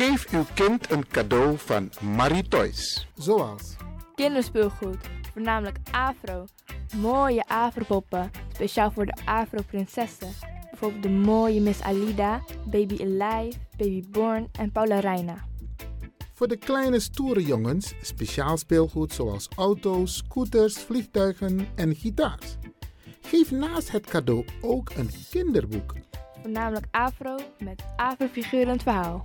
Geef uw kind een cadeau van Marie Toys. Zoals kinderspeelgoed, voornamelijk afro. Mooie afropoppen, speciaal voor de afro-prinsessen. Bijvoorbeeld de mooie Miss Alida, Baby Alive, Baby Born en Paula Reina. Voor de kleine stoere jongens speciaal speelgoed zoals auto's, scooters, vliegtuigen en gitaars. Geef naast het cadeau ook een kinderboek. Voornamelijk afro met afro-figurend verhaal.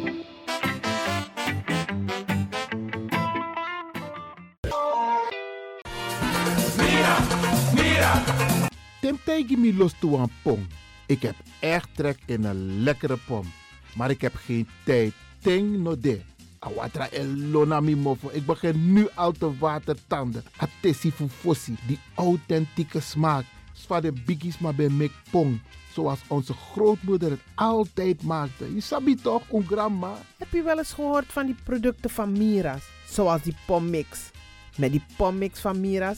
Temtegi mi los toe pom. Ik heb echt trek in een lekkere pom. Maar ik heb geen tijd. Ting no de. Awatra elona mi mofo. Ik begin nu al te watertanden. Atesi fufosi. Die authentieke smaak. Zwa de biggies maar bij mek. Zoals onze grootmoeder het altijd maakte. Je sabi toch, een grandma? Heb je wel eens gehoord van die producten van Mira's? Zoals die pommix. Met die pommix van Mira's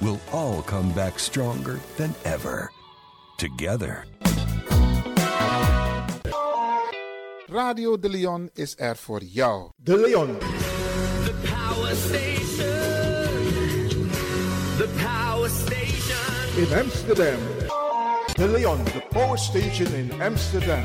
we'll all come back stronger than ever. Together. Radio De Leon is er voor jou. De Leon. The power station. The power station. In Amsterdam. De Leon, the power station in Amsterdam.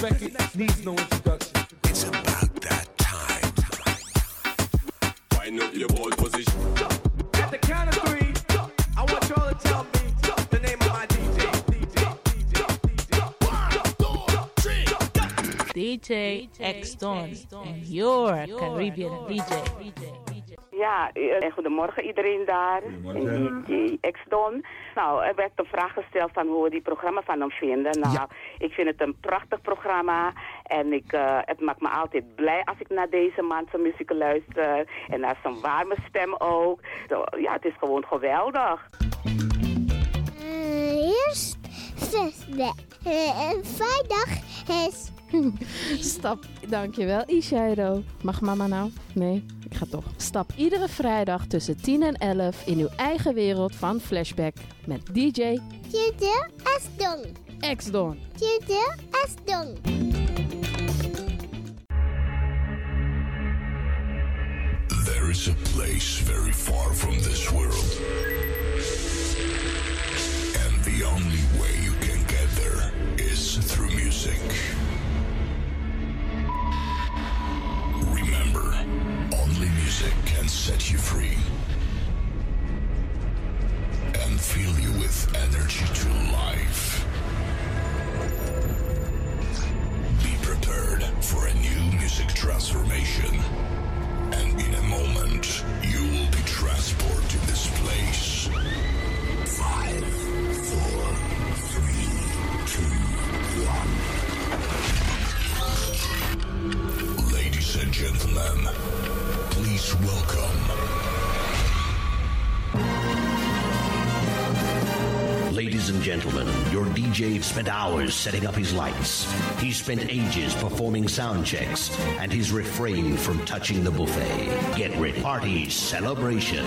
This record needs no introduction. It's about that time. Wind up your boy position. At the count of three, I want y'all to tell me the name of my DJ. DJ X Don and your Caribbean DJ. Ja, eh, goedemorgen iedereen daar. Goedemorgen. DJ X-Don. Nou, er werd een vraag gesteld van hoe we die programma van hem vinden. Nou, ik vind het een prachtig programma. En ik, eh, het maakt me altijd blij als ik naar deze man zijn muziek luister. En naar zijn warme stem ook. Zo, Ja, het is gewoon geweldig. eerst zesde. Uh, vrijdag is... Stap, dankjewel Ishairo. Mag mama nou? Nee, ik ga toch. Stap iedere vrijdag tussen 10 en 11 in uw eigen wereld van Flashback met DJ Tjede Asdong. X-Don. Tjede Asdong. There is a place very far from this world. And the only way you can get there is through music. Remember, only music can set you free and fill you with energy to life. Be prepared for a new music transformation. Spent hours setting up his lights. He spent ages performing sound checks, and he's refrained from touching the buffet. Get ready. Party celebration.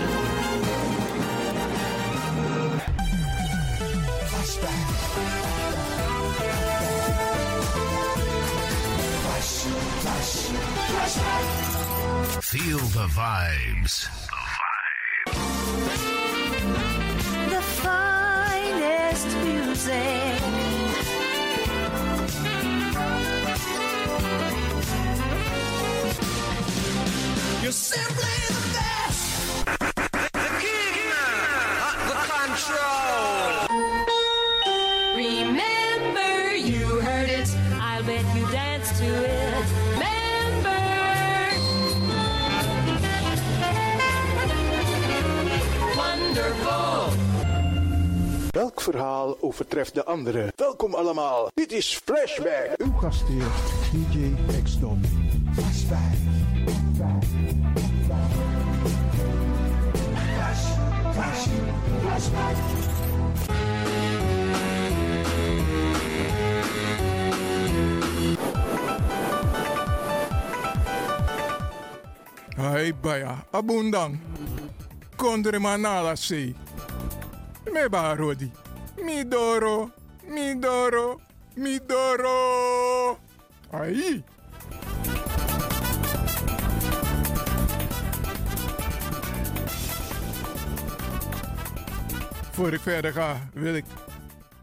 Feel the vibes. Welk verhaal overtreft de andere? Welkom allemaal. Dit is Flashback. Uw gastheer DJ X-Don. Flashback. Hai baya, abundang. Kondre manala se. Me ba rodi. Mi doro, mi doro, mi doro. Voor ik verder ga, wil ik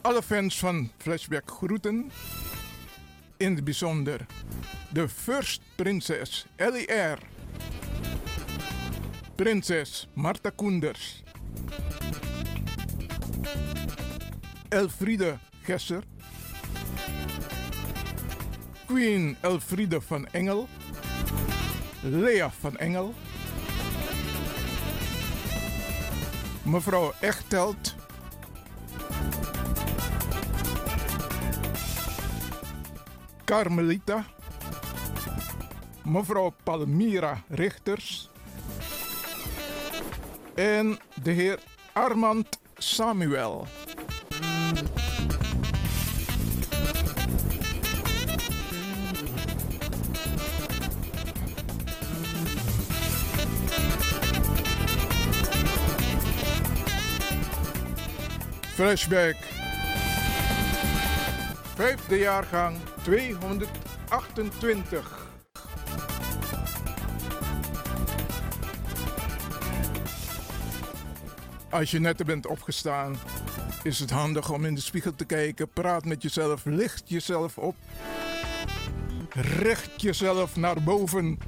alle fans van Flashback groeten. In het bijzonder de First Prinses Ellie R. Prinses Marta Koenders. Elfriede Gesser. Queen Elfriede van Engel. Lea van Engel. Mevrouw Echtelt. Carmelita. Mevrouw Palmira Richters. En de heer Armand Samuel. Flashback. Vijfde jaargang 228. Als je net bent opgestaan, is het handig om in de spiegel te kijken. Praat met jezelf, licht jezelf op. Richt jezelf naar boven.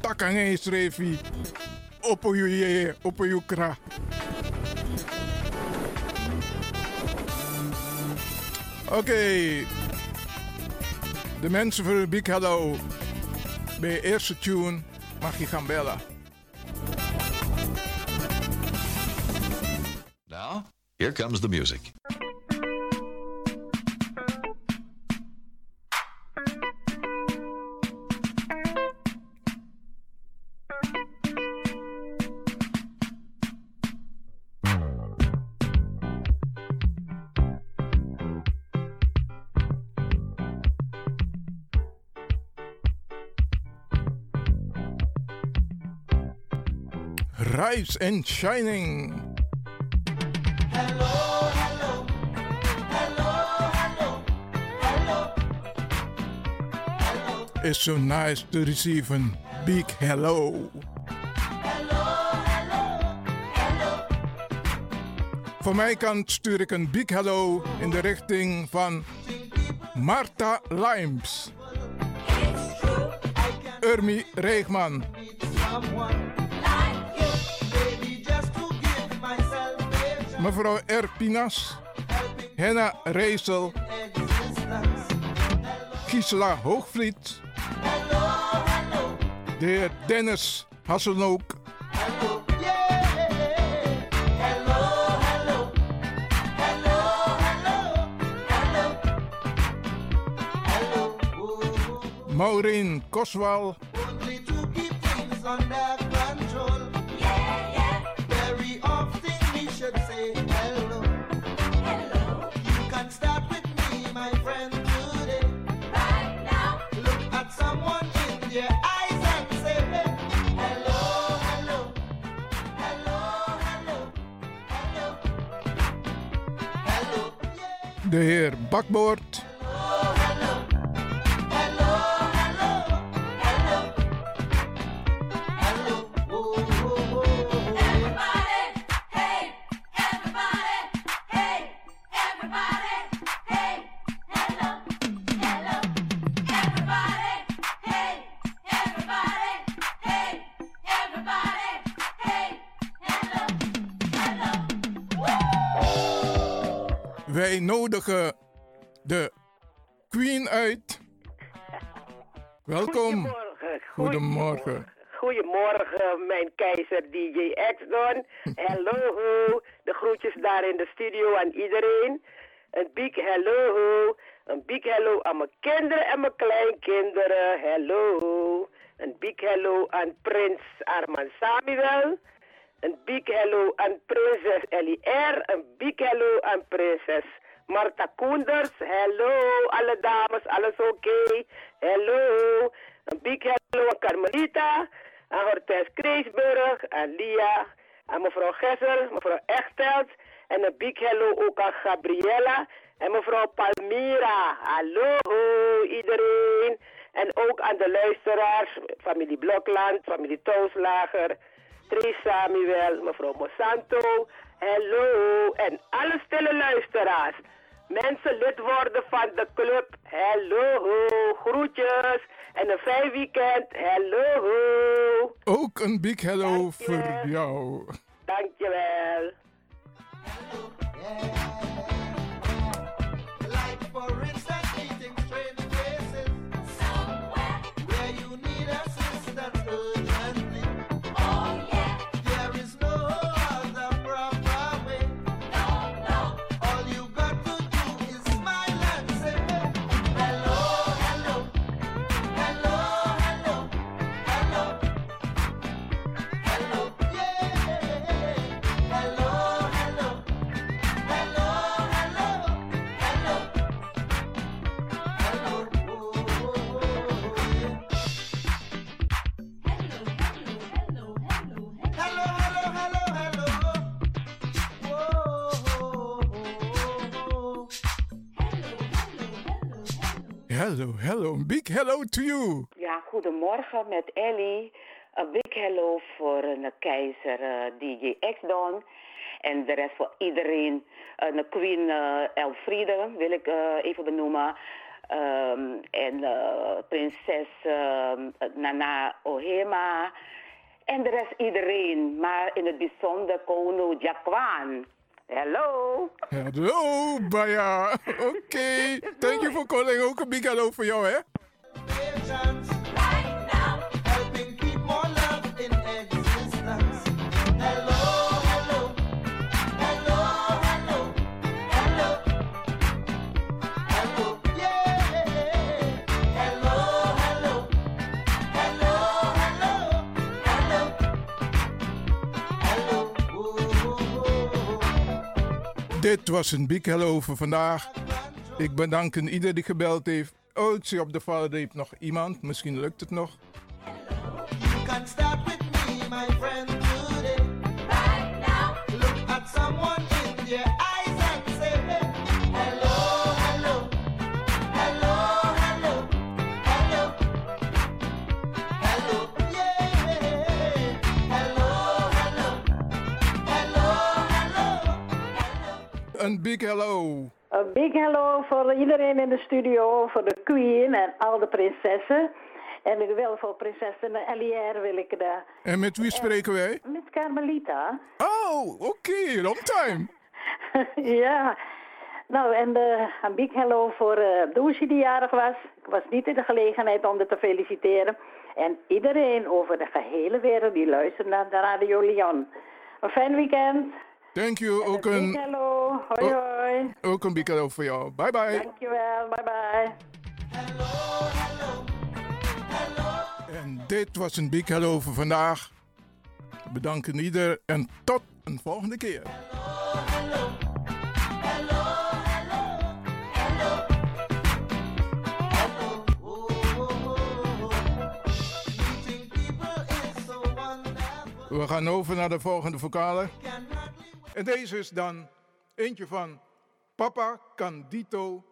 Takangé Srevi. Opoyuye, opoyukra. Oké. De mensen voor Big Hello. Bij eerste tune mag je gaan bellen. Now, here comes the music. And Shining. It's so nice to receive a big hello. Van mijn kant stuur ik een big hello in de richting van Marta Limes. Urmi Reegman. Mevrouw Erpinas. Henna Reesel. Gisela Hoogvliet. De heer Dennis Hasselnook. Maureen Koswal. De heer Bakboord. Goedemorgen. Goedemorgen, mijn keizer DJ X-Don. Hallo, de groetjes daar in de studio aan iedereen. Een big hello, een big hello aan mijn kinderen en mijn kleinkinderen. Hallo. Een big hello aan prins Arman Samuel. Een big hello aan prinses Ellie R. Een big hello aan prinses Marta Koenders. Hallo, alle dames, alles oké? Hallo. Een big hello aan Carmelita. Aan Hortens Kreesburg. Aan Lia. Aan mevrouw Gessel. Mevrouw Echtelt. En een big hello ook aan Gabriella. En mevrouw Palmira. Hallo iedereen. En ook aan de luisteraars. Familie Blokland. Familie Toonslager. Tris Samuel, mevrouw Monsanto, hallo en alle stille luisteraars. Mensen lid worden van de club, hallo, groetjes en een fijn weekend, hallo. Ook een big hello voor jou. Dankjewel. Hello, hello. Big hello to you. Ja, goedemorgen met Ellie. Een big hello voor een keizer eh, DJ X-Don. En de rest voor iedereen. Een Queen eh, Elfriede wil ik eh, even benoemen. Ehm, en prinses ehm, Nana Ohema. En de rest iedereen. Maar in het bijzonder Kono Jakwan. Hello. Hello, Baya. Oké. Thank you for calling. Ook een big hello voor jou, hè? Dit was een big hello voor vandaag. Ik bedank ieder die gebeld heeft. Oh, ik zie op de valreep nog iemand. Misschien lukt het nog. Een big hello. Een big hello voor iedereen in de studio, voor de queen en al de prinsessen. En ik wil voor prinsessen Elière wil ik de... En met wie spreken wij? Met Carmelita. Oh, oké. Long time. ja. Nou, en de, een big hello voor uh, Doosje die jarig was. Ik was niet in de gelegenheid om haar te feliciteren. En iedereen over de gehele wereld die luistert naar de Radio Lyon. Een fijn weekend. Thank you. Ook een, hello. Hoi hoi. ook een big hello voor jou. Bye bye. Dankjewel. Bye bye. En dit was een big hello voor vandaag. Bedanken ieder en tot een volgende keer. We gaan over naar de volgende vocale. En deze is dan eentje van Papa Candito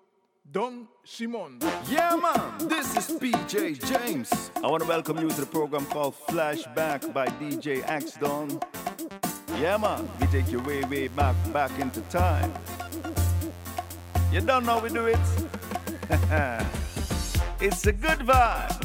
Don Simon. Yeah, man, this is PJ James. I want to welcome you to the program called Flashback by DJ X Don. Yeah, man, we take you way, way back, back into time. You don't know we do it? it's a good vibe.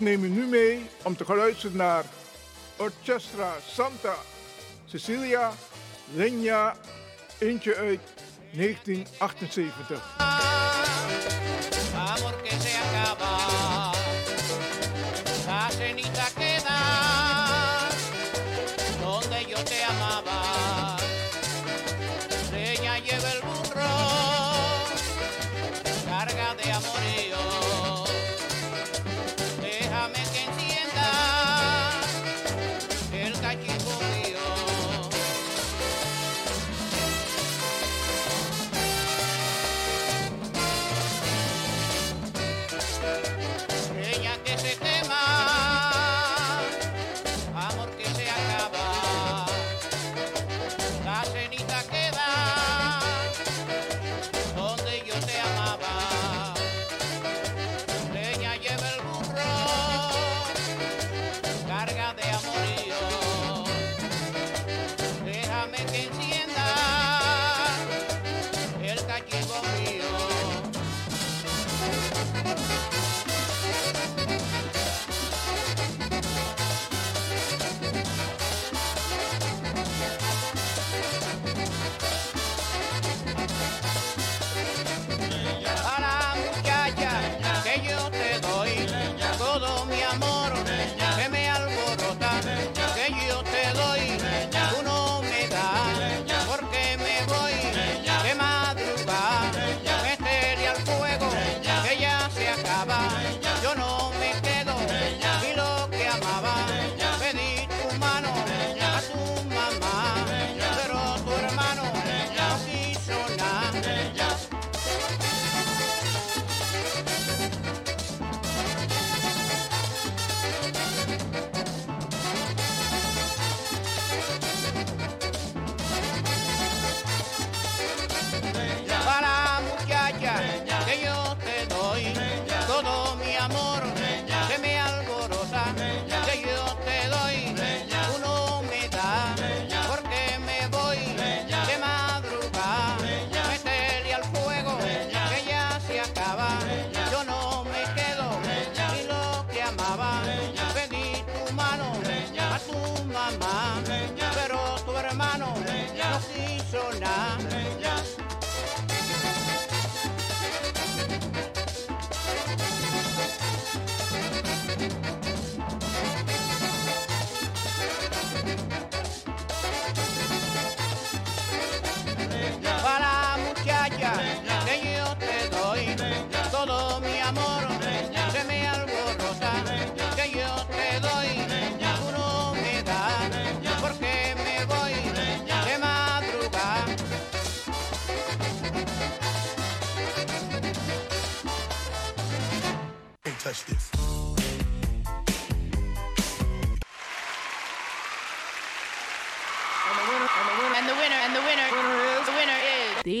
Ik neem u nu mee om te gaan luisteren naar Orchestra Santa Cecilia Legna, eentje uit 1978. amor que se acaba. Donde amaba.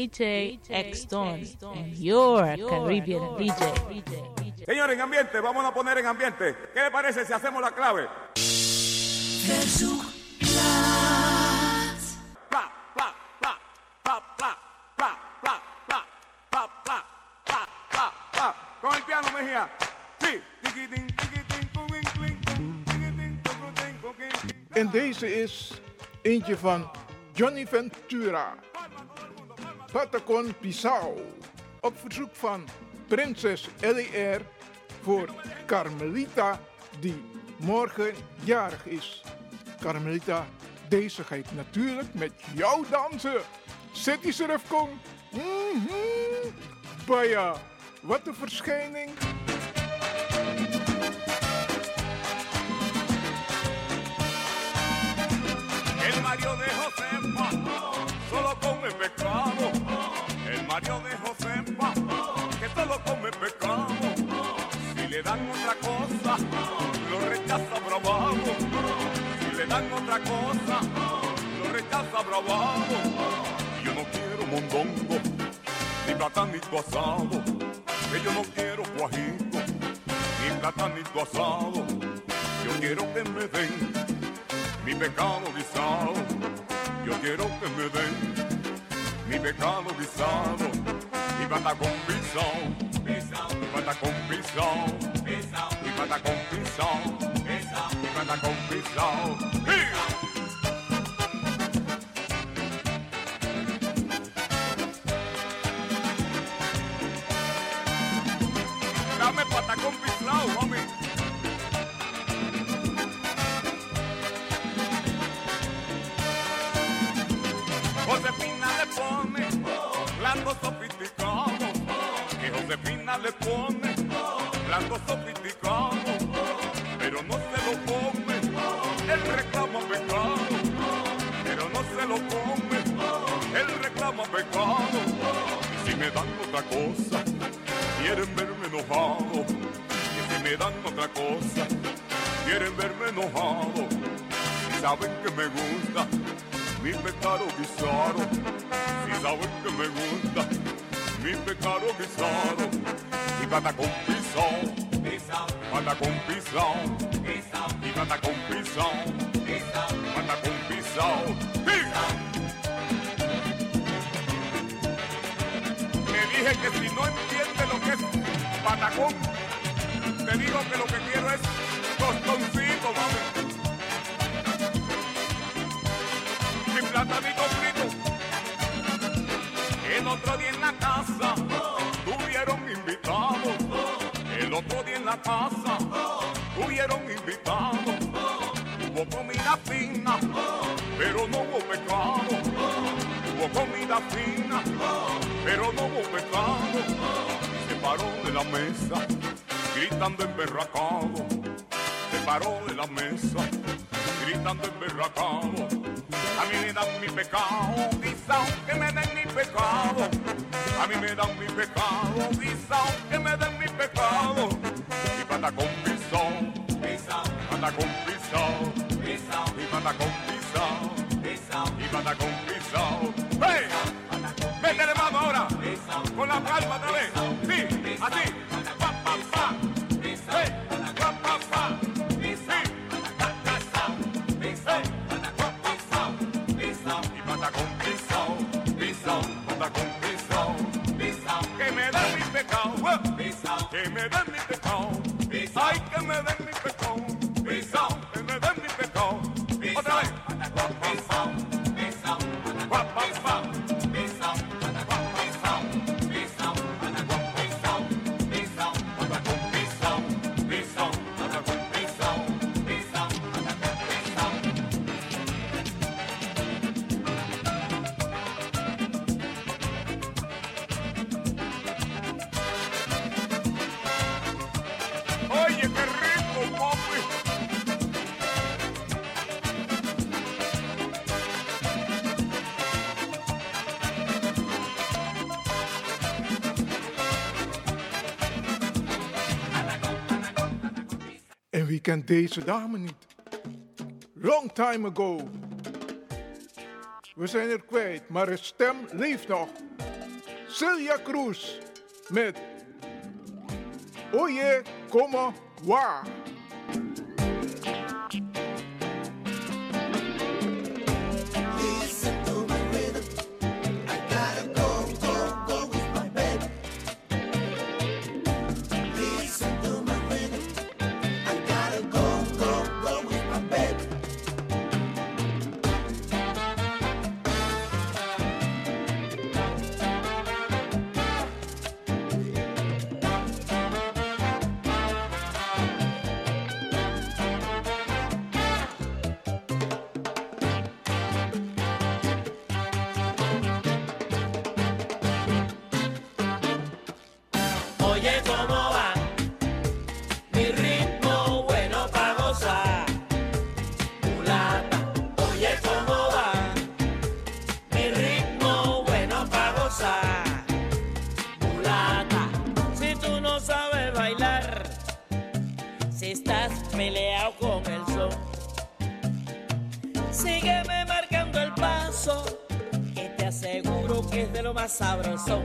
Is DJ X Don, and your Caribbean DJ. Señores, en ambiente, vamos a poner en ambiente. ¿Qué le parece si hacemos la clave? Con el piano, Mejía. Sí. En deze is eentje van Johnny Ventura. Patacon Pisau. Op verzoek van prinses LER voor Carmelita die morgen jarig is. Carmelita, deze ga ik natuurlijk met jou dansen. City Kong. Mhm. Baya, wat een verschijning. Come pescado. El Mario de Josefa que solo come pescado. Si le dan otra cosa, lo rechaza bravado. Si le dan otra cosa, lo rechaza bravado. Yo no quiero mondongo, ni platanito asado. Que yo no quiero guajito, ni platanito asado. Yo quiero que me den mi pecado guisado. Yo quiero que me den mi pecado guisado. Y bata con pisao, y bata con pisao, y pata con pisón, mi pata con pisón. Le pone blanco sofisticado, pero no se lo come, él reclama pecado, pero no se lo come, él reclama pecado, y si me dan otra cosa, quieren verme enojado, y si me dan otra cosa, quieren verme enojado, y saben que me gusta mi pecado guisado, si saben que me gusta mi pecado guisado, y pata con pisón, pata con pisón, y pata con pisón, pata con pisón. Me dije que si no entiende lo que es patacón, te digo que lo que quiero es tostoncito, mami. mi platanito frito. El otro día en la casa tuvieron invitados. El otro día en la casa tuvieron invitados. Hubo comida fina, pero no hubo pecado. Hubo comida fina, pero no hubo pecado. Se paró de la mesa, gritando emberracado. Se paró de la mesa, gritando emberracado. A mí me dan mi pecado, quizá que me den mi pecado. A mí me dan mi pecado, quizá que me den mi pecado. Y pata con pisón, pata con pisón, y pata con pisón, y pata con pisón. ¡Hey! Métele mano ahora, con la palma otra vez. Kent deze dame niet? Long time ago. We zijn er kwijt, maar haar stem leeft nog. Celia Cruz met Oye, como wa. Oye, ¿cómo va? Mi ritmo bueno para gozar. Mulata, oye, ¿cómo va? Mi ritmo bueno para gozar. Mulata, si tú no sabes bailar, si estás peleado con el son, sígueme marcando el paso, que te aseguro que es de lo más sabroso.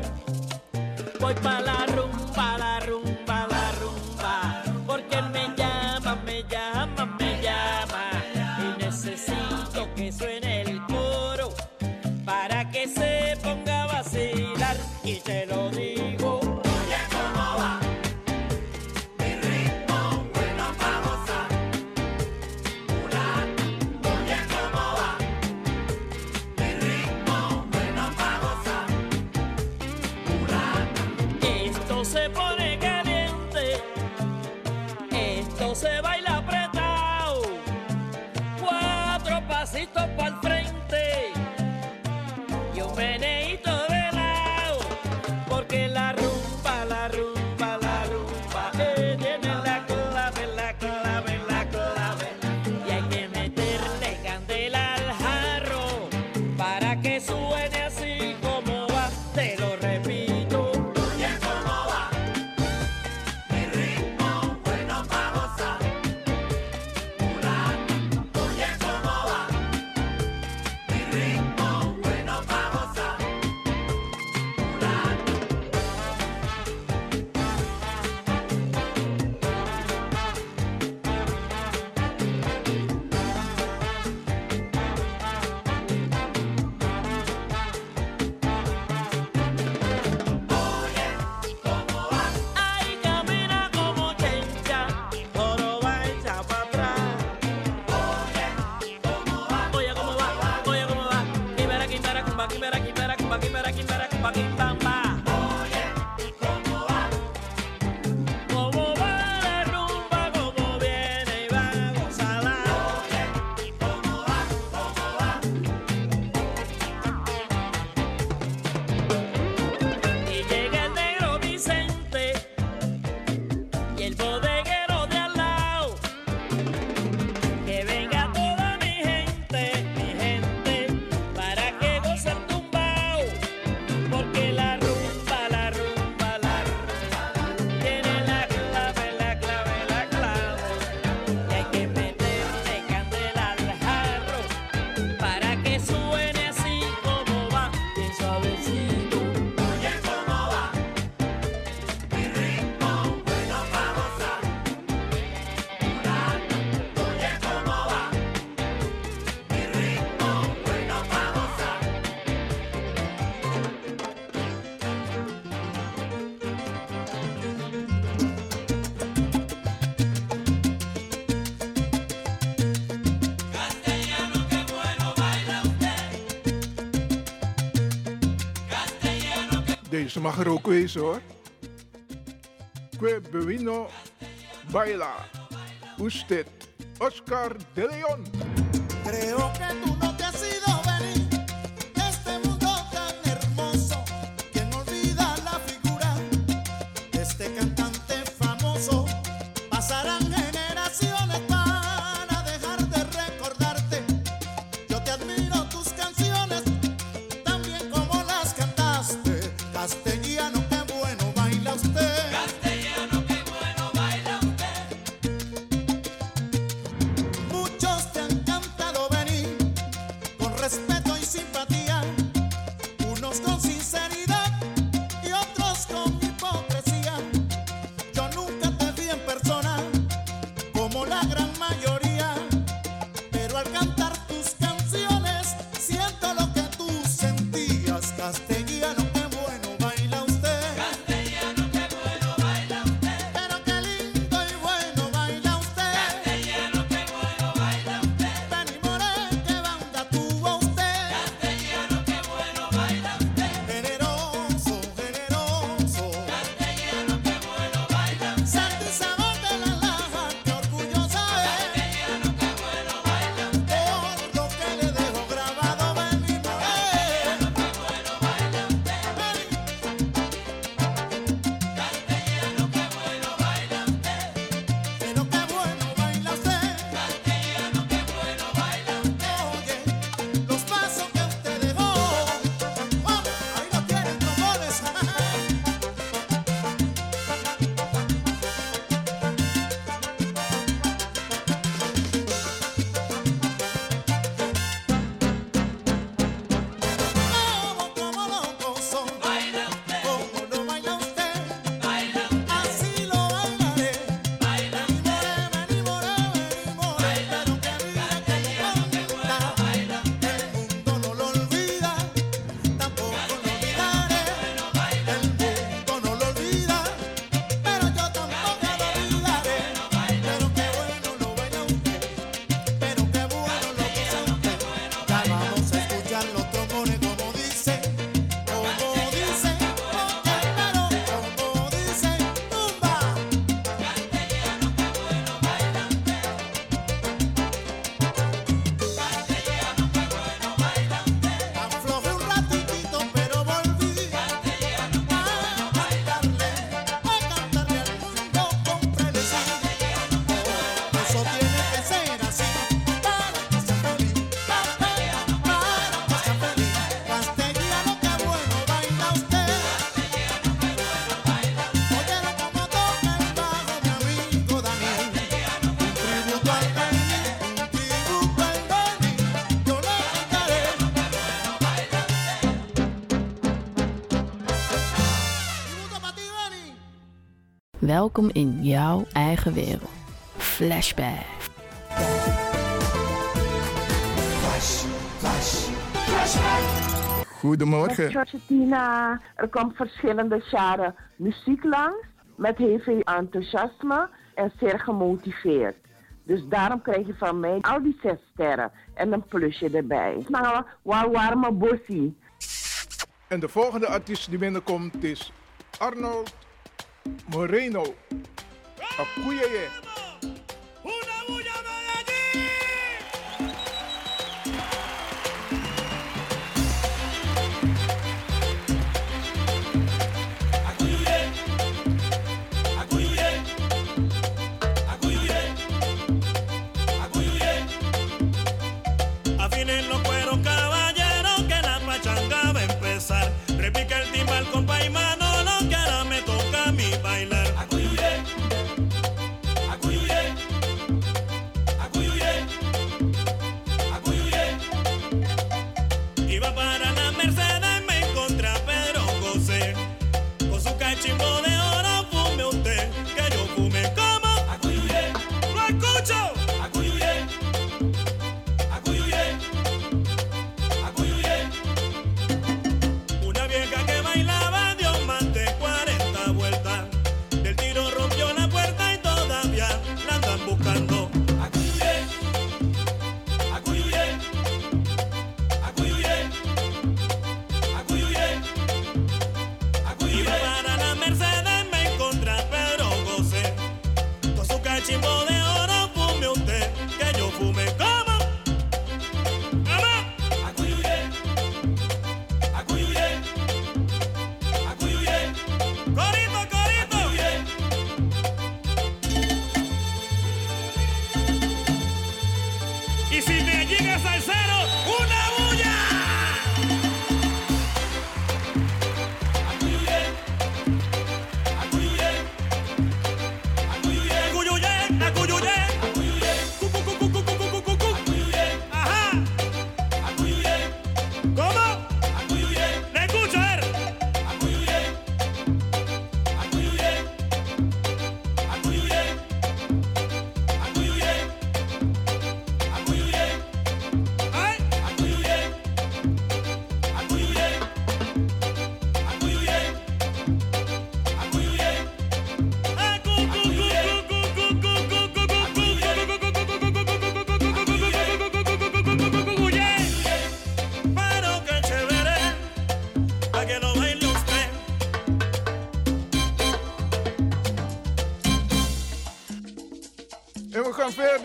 Ze mag er ook wezen hoor. Que Bewino Baila. Usted Oscar de Leon. Creo que Welkom in jouw eigen wereld. Flashback. Goedemorgen. Met flashback. Goedemorgen. Er komt verschillende jaren muziek langs met heel veel enthousiasme en zeer gemotiveerd. Dus daarom krijg je van mij al die zes sterren en een plusje erbij. Maar waar warme. En de volgende artiest die binnenkomt is Arnold Moreno. Akuyeye.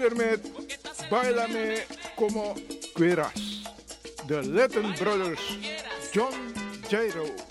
verder met Como Queras. De Latin Brothers, John Jairo.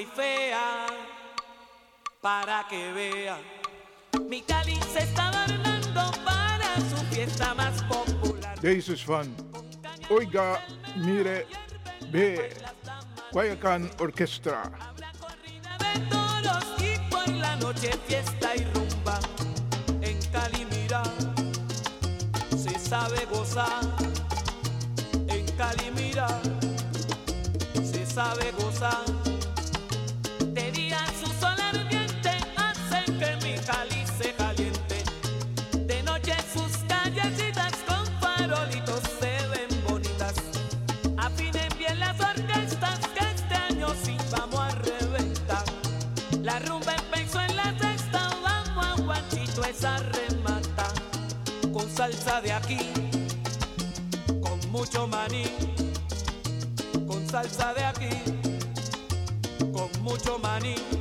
y fea, para que vea. Mi Cali se está bailando para su fiesta más popular. Deze is van Oiga Mire B. Guayacán Orquestra. Habrá corrida de toros y por la noche fiesta y rumba. En Cali, mira, se sabe gozar. En Cali, mira, se sabe gozar. mucho maní, con salsa de aquí, con mucho maní.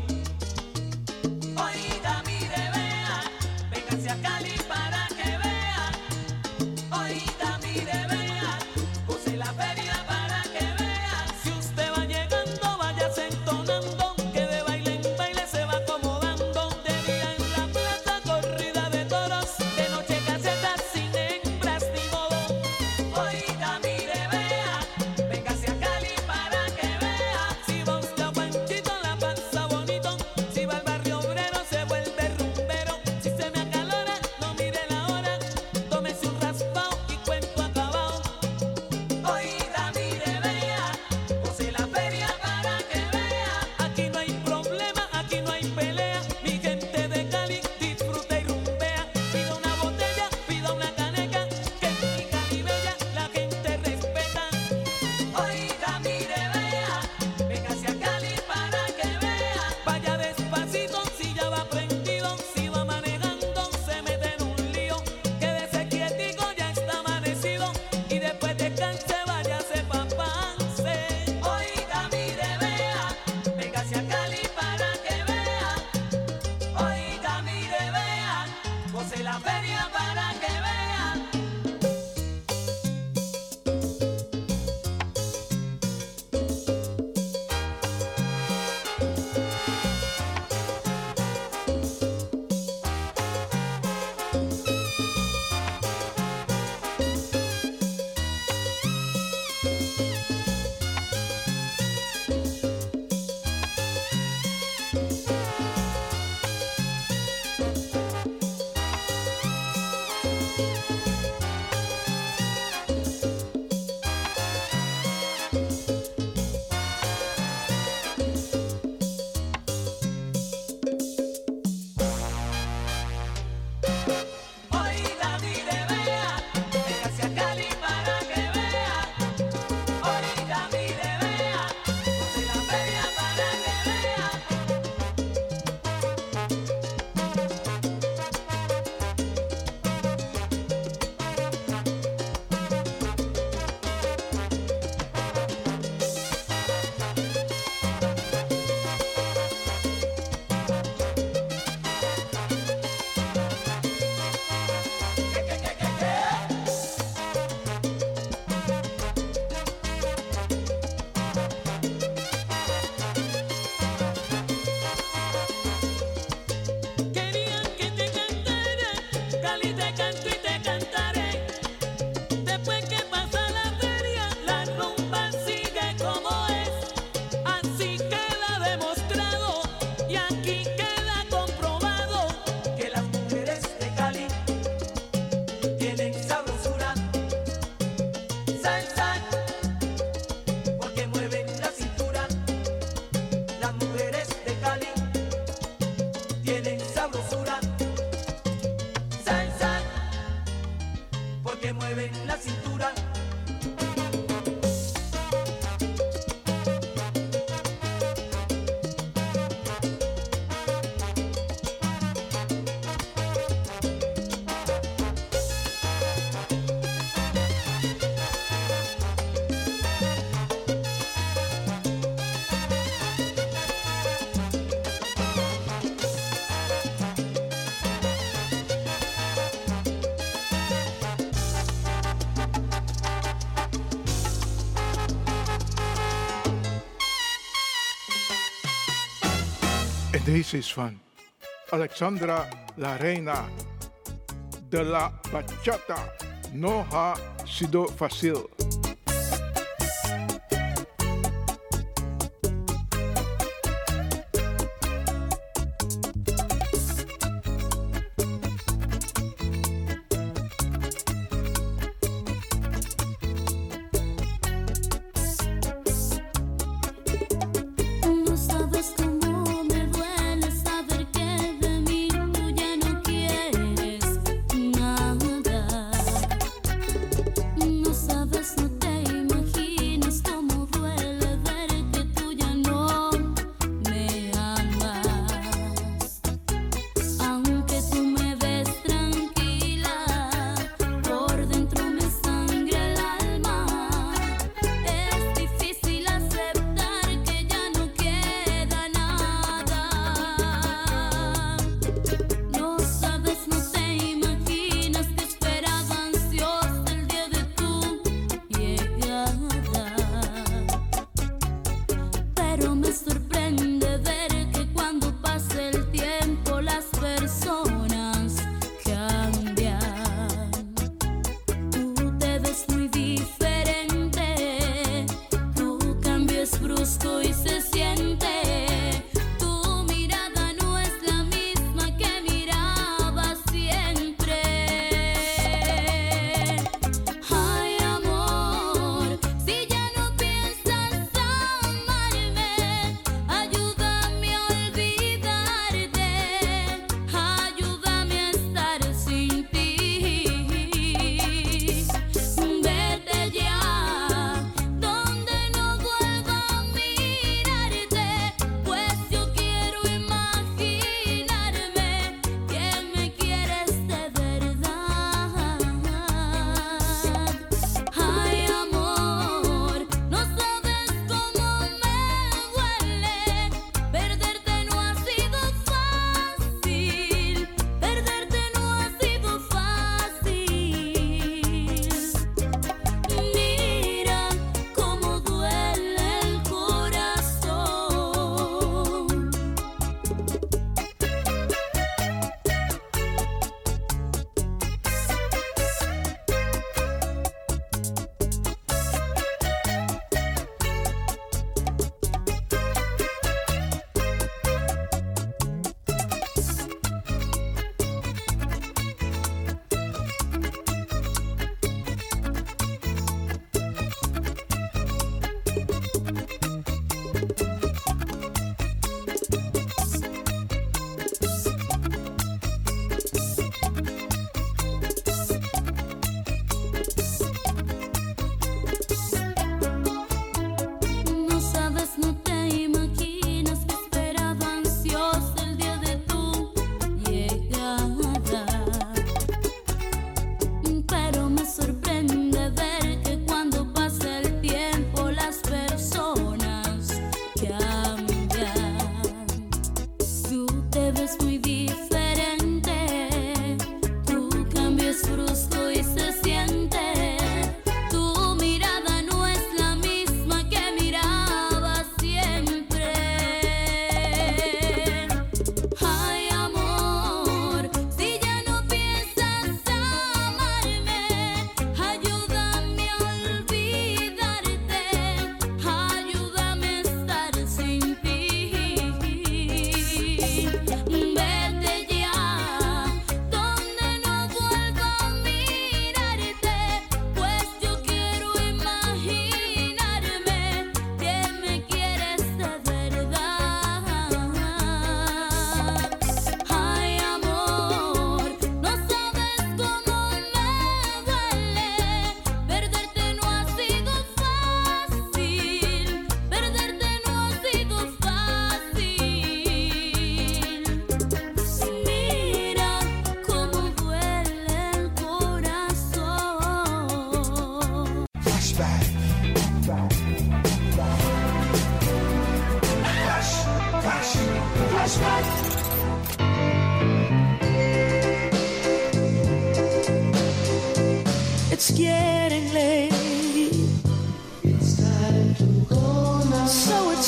Deze is van Alexandra La Reina de la Bachata No ha sido fácil.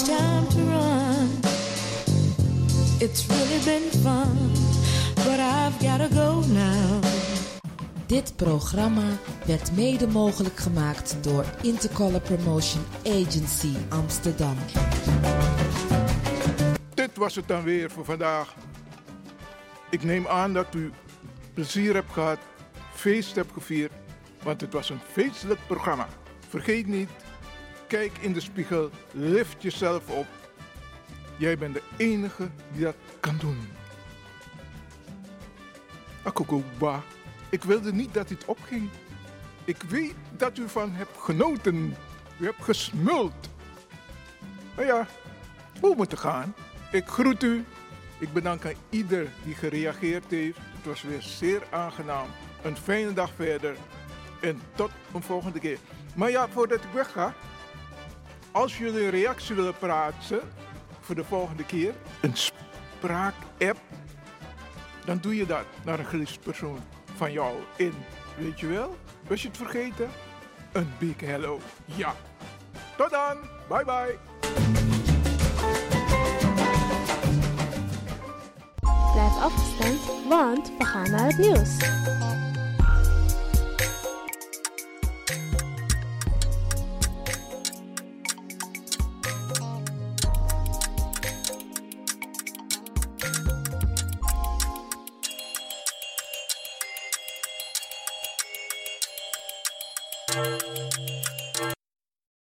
Time to run. It's really been fun, but I've gotta go now. Dit programma werd mede mogelijk gemaakt door Intercolor Promotion Agency Amsterdam. Dit was het dan weer voor vandaag. Ik neem aan dat u plezier hebt gehad, feest hebt gevierd, want het was een feestelijk programma. Vergeet niet, kijk in de spiegel, lift jezelf op. Jij bent de enige die dat kan doen. Akokoba, ik wilde niet dat dit opging. Ik weet dat u van hebt genoten. U hebt gesmuld. Nou ja, hoe moet gaan? Ik groet u. Ik bedank aan ieder die gereageerd heeft. Het was weer zeer aangenaam. Een fijne dag verder. En tot een volgende keer. Maar ja, voordat ik wegga. Als jullie een reactie willen praten voor de volgende keer. Een spraak-app. Dan doe je dat naar een geliefd persoon van jou in. Weet je wel? Was je het vergeten? Een big hello. Ja. Tot dan. Bye bye. Blijf afgestemd, want we gaan naar het nieuws.